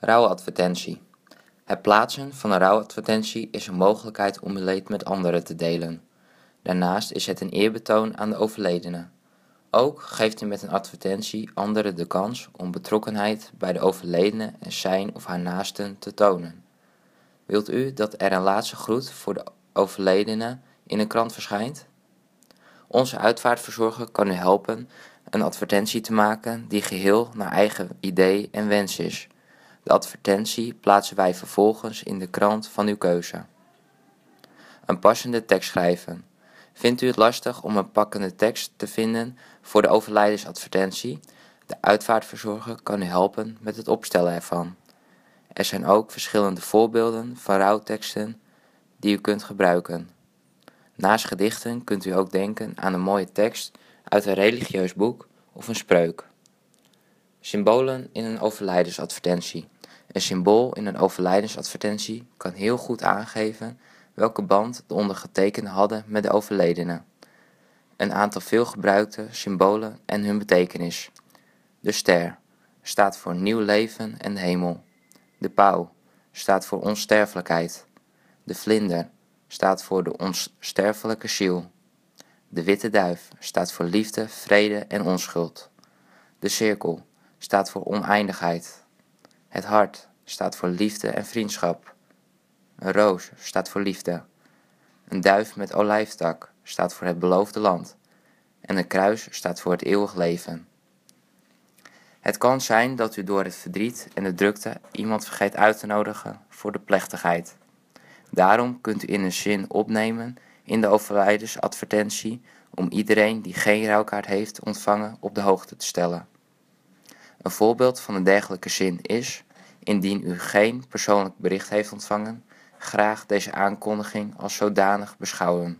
Rouwadvertentie. Het plaatsen van een rouwadvertentie is een mogelijkheid om uw leed met anderen te delen. Daarnaast is het een eerbetoon aan de overledene. Ook geeft u met een advertentie anderen de kans om betrokkenheid bij de overledene en zijn of haar naasten te tonen. Wilt u dat er een laatste groet voor de overledene in een krant verschijnt? Onze uitvaartverzorger kan u helpen een advertentie te maken die geheel naar eigen idee en wens is. De advertentie plaatsen wij vervolgens in de krant van uw keuze. Een passende tekst schrijven. Vindt u het lastig om een pakkende tekst te vinden voor de overlijdensadvertentie? De uitvaartverzorger kan u helpen met het opstellen ervan. Er zijn ook verschillende voorbeelden van rouwteksten die u kunt gebruiken. Naast gedichten kunt u ook denken aan een mooie tekst uit een religieus boek of een spreuk. Symbolen in een overlijdensadvertentie. Een symbool in een overlijdensadvertentie kan heel goed aangeven welke band de ondergetekende hadden met de overledene. Een aantal veelgebruikte symbolen en hun betekenis. De ster staat voor nieuw leven en hemel. De pauw staat voor onsterfelijkheid. De vlinder staat voor de onsterfelijke ziel. De witte duif staat voor liefde, vrede en onschuld. De cirkel staat voor oneindigheid. Het hart staat voor liefde en vriendschap. Een roos staat voor liefde. Een duif met olijftak staat voor het beloofde land. En een kruis staat voor het eeuwig leven. Het kan zijn dat u door het verdriet en de drukte iemand vergeet uit te nodigen voor de plechtigheid. Daarom kunt u in een zin opnemen in de overlijdensadvertentie om iedereen die geen rouwkaart heeft ontvangen op de hoogte te stellen. Een voorbeeld van een dergelijke zin is, indien u geen persoonlijk bericht heeft ontvangen, graag deze aankondiging als zodanig beschouwen.